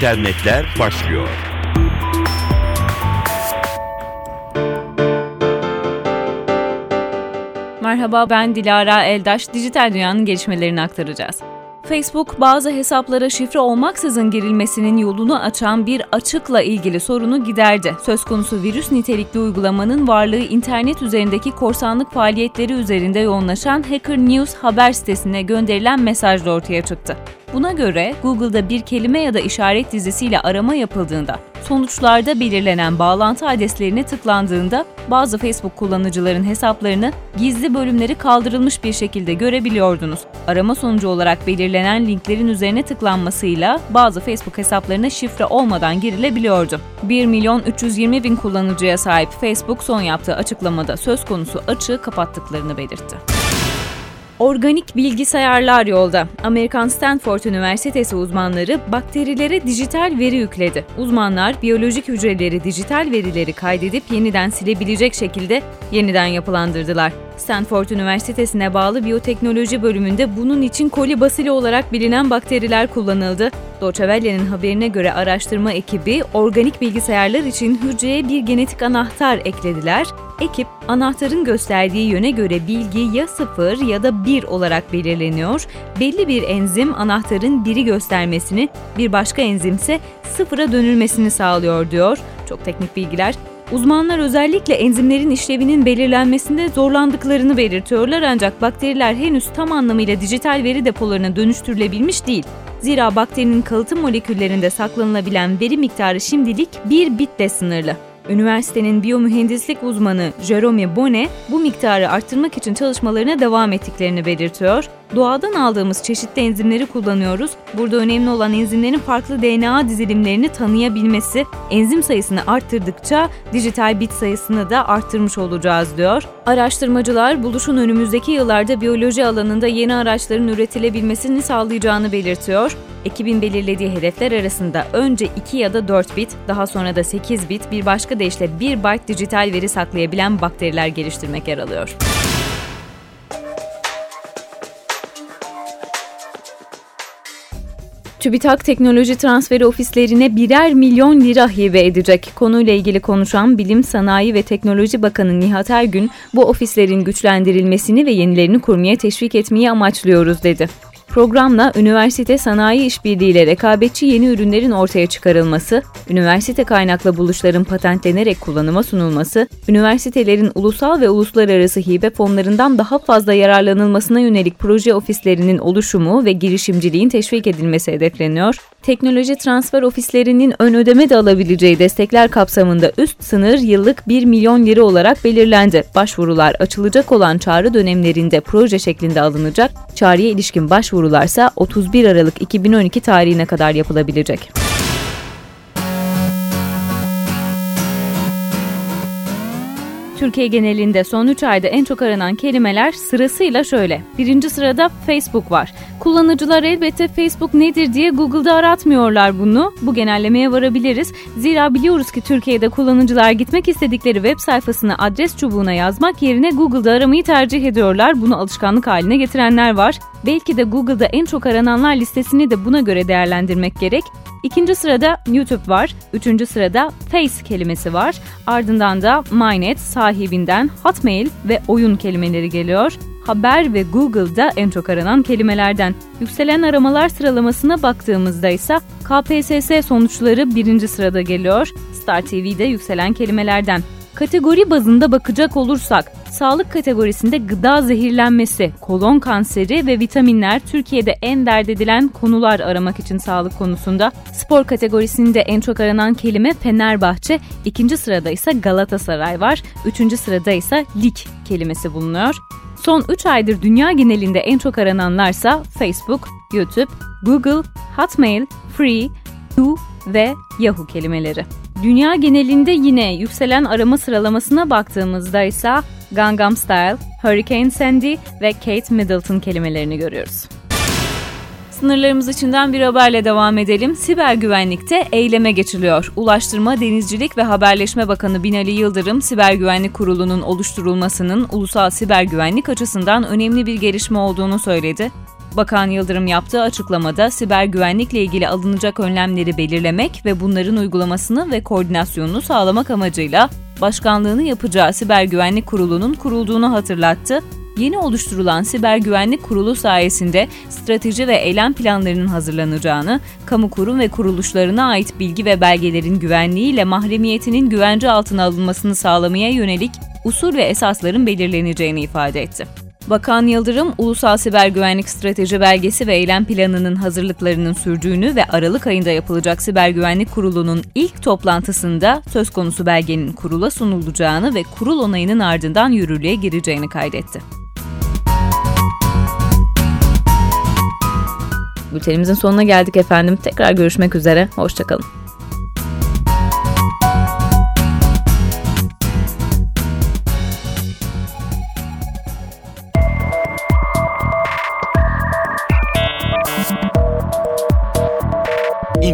internetler başlıyor. Merhaba ben Dilara Eldaş. Dijital dünyanın gelişmelerini aktaracağız. Facebook bazı hesaplara şifre olmaksızın girilmesinin yolunu açan bir açıkla ilgili sorunu giderdi. Söz konusu virüs nitelikli uygulamanın varlığı internet üzerindeki korsanlık faaliyetleri üzerinde yoğunlaşan Hacker News haber sitesine gönderilen mesajla ortaya çıktı. Buna göre Google'da bir kelime ya da işaret dizisiyle arama yapıldığında, sonuçlarda belirlenen bağlantı adreslerine tıklandığında bazı Facebook kullanıcıların hesaplarını gizli bölümleri kaldırılmış bir şekilde görebiliyordunuz. Arama sonucu olarak belirlenen linklerin üzerine tıklanmasıyla bazı Facebook hesaplarına şifre olmadan girilebiliyordu. 1 milyon 320 bin kullanıcıya sahip Facebook son yaptığı açıklamada söz konusu açığı kapattıklarını belirtti. Organik bilgisayarlar yolda. Amerikan Stanford Üniversitesi uzmanları bakterilere dijital veri yükledi. Uzmanlar biyolojik hücreleri dijital verileri kaydedip yeniden silebilecek şekilde yeniden yapılandırdılar. Stanford Üniversitesi'ne bağlı biyoteknoloji bölümünde bunun için kolibasili olarak bilinen bakteriler kullanıldı. Deutsche haberine göre araştırma ekibi organik bilgisayarlar için hücreye bir genetik anahtar eklediler. Ekip anahtarın gösterdiği yöne göre bilgi ya 0 ya da 1 olarak belirleniyor. Belli bir enzim anahtarın 1'i göstermesini, bir başka enzimse 0'a dönülmesini sağlıyor diyor. Çok teknik bilgiler. Uzmanlar özellikle enzimlerin işlevinin belirlenmesinde zorlandıklarını belirtiyorlar ancak bakteriler henüz tam anlamıyla dijital veri depolarına dönüştürülebilmiş değil. Zira bakterinin kalıtım moleküllerinde saklanılabilen veri miktarı şimdilik bir bitle sınırlı. Üniversitenin biyomühendislik uzmanı Jerome Bonnet bu miktarı arttırmak için çalışmalarına devam ettiklerini belirtiyor. Doğadan aldığımız çeşitli enzimleri kullanıyoruz. Burada önemli olan enzimlerin farklı DNA dizilimlerini tanıyabilmesi. Enzim sayısını arttırdıkça dijital bit sayısını da arttırmış olacağız diyor. Araştırmacılar buluşun önümüzdeki yıllarda biyoloji alanında yeni araçların üretilebilmesini sağlayacağını belirtiyor. Ekibin belirlediği hedefler arasında önce 2 ya da 4 bit, daha sonra da 8 bit, bir başka deyişle 1 byte dijital veri saklayabilen bakteriler geliştirmek yer alıyor. TÜBİTAK Teknoloji Transferi Ofislerine birer milyon lira hibe edecek. Konuyla ilgili konuşan Bilim, Sanayi ve Teknoloji Bakanı Nihat Ergün, bu ofislerin güçlendirilmesini ve yenilerini kurmaya teşvik etmeyi amaçlıyoruz dedi. Programla üniversite sanayi işbirliğiyle rekabetçi yeni ürünlerin ortaya çıkarılması, üniversite kaynaklı buluşların patentlenerek kullanıma sunulması, üniversitelerin ulusal ve uluslararası hibe fonlarından daha fazla yararlanılmasına yönelik proje ofislerinin oluşumu ve girişimciliğin teşvik edilmesi hedefleniyor. Teknoloji transfer ofislerinin ön ödeme de alabileceği destekler kapsamında üst sınır yıllık 1 milyon lira olarak belirlendi. Başvurular açılacak olan çağrı dönemlerinde proje şeklinde alınacak. Çağrıya ilişkin başvurularsa 31 Aralık 2012 tarihine kadar yapılabilecek. Türkiye genelinde son 3 ayda en çok aranan kelimeler sırasıyla şöyle. Birinci sırada Facebook var. Kullanıcılar elbette Facebook nedir diye Google'da aratmıyorlar bunu. Bu genellemeye varabiliriz. Zira biliyoruz ki Türkiye'de kullanıcılar gitmek istedikleri web sayfasını adres çubuğuna yazmak yerine Google'da aramayı tercih ediyorlar. Bunu alışkanlık haline getirenler var. Belki de Google'da en çok arananlar listesini de buna göre değerlendirmek gerek. İkinci sırada YouTube var. Üçüncü sırada Face kelimesi var. Ardından da MyNet sahibinden Hotmail ve oyun kelimeleri geliyor. Haber ve Google'da en çok aranan kelimelerden. Yükselen aramalar sıralamasına baktığımızda ise KPSS sonuçları birinci sırada geliyor. Star TV'de yükselen kelimelerden. Kategori bazında bakacak olursak, sağlık kategorisinde gıda zehirlenmesi, kolon kanseri ve vitaminler Türkiye'de en dert edilen konular aramak için sağlık konusunda. Spor kategorisinde en çok aranan kelime Fenerbahçe, ikinci sırada ise Galatasaray var, üçüncü sırada ise lig kelimesi bulunuyor. Son 3 aydır dünya genelinde en çok arananlarsa Facebook, YouTube, Google, Hotmail, Free, You ve Yahoo kelimeleri. Dünya genelinde yine yükselen arama sıralamasına baktığımızda ise Gangnam Style, Hurricane Sandy ve Kate Middleton kelimelerini görüyoruz. Sınırlarımız içinden bir haberle devam edelim. Siber güvenlikte eyleme geçiliyor. Ulaştırma, Denizcilik ve Haberleşme Bakanı Binali Yıldırım, Siber Güvenlik Kurulu'nun oluşturulmasının ulusal siber güvenlik açısından önemli bir gelişme olduğunu söyledi. Bakan Yıldırım yaptığı açıklamada siber güvenlikle ilgili alınacak önlemleri belirlemek ve bunların uygulamasını ve koordinasyonunu sağlamak amacıyla başkanlığını yapacağı Siber Güvenlik Kurulu'nun kurulduğunu hatırlattı Yeni oluşturulan Siber Güvenlik Kurulu sayesinde strateji ve eylem planlarının hazırlanacağını, kamu kurum ve kuruluşlarına ait bilgi ve belgelerin güvenliğiyle mahremiyetinin güvence altına alınmasını sağlamaya yönelik usul ve esasların belirleneceğini ifade etti. Bakan Yıldırım, Ulusal Siber Güvenlik Strateji Belgesi ve Eylem Planı'nın hazırlıklarının sürdüğünü ve Aralık ayında yapılacak Siber Güvenlik Kurulu'nun ilk toplantısında söz konusu belgenin kurula sunulacağını ve kurul onayının ardından yürürlüğe gireceğini kaydetti. Bültenimizin sonuna geldik efendim. Tekrar görüşmek üzere. Hoşçakalın.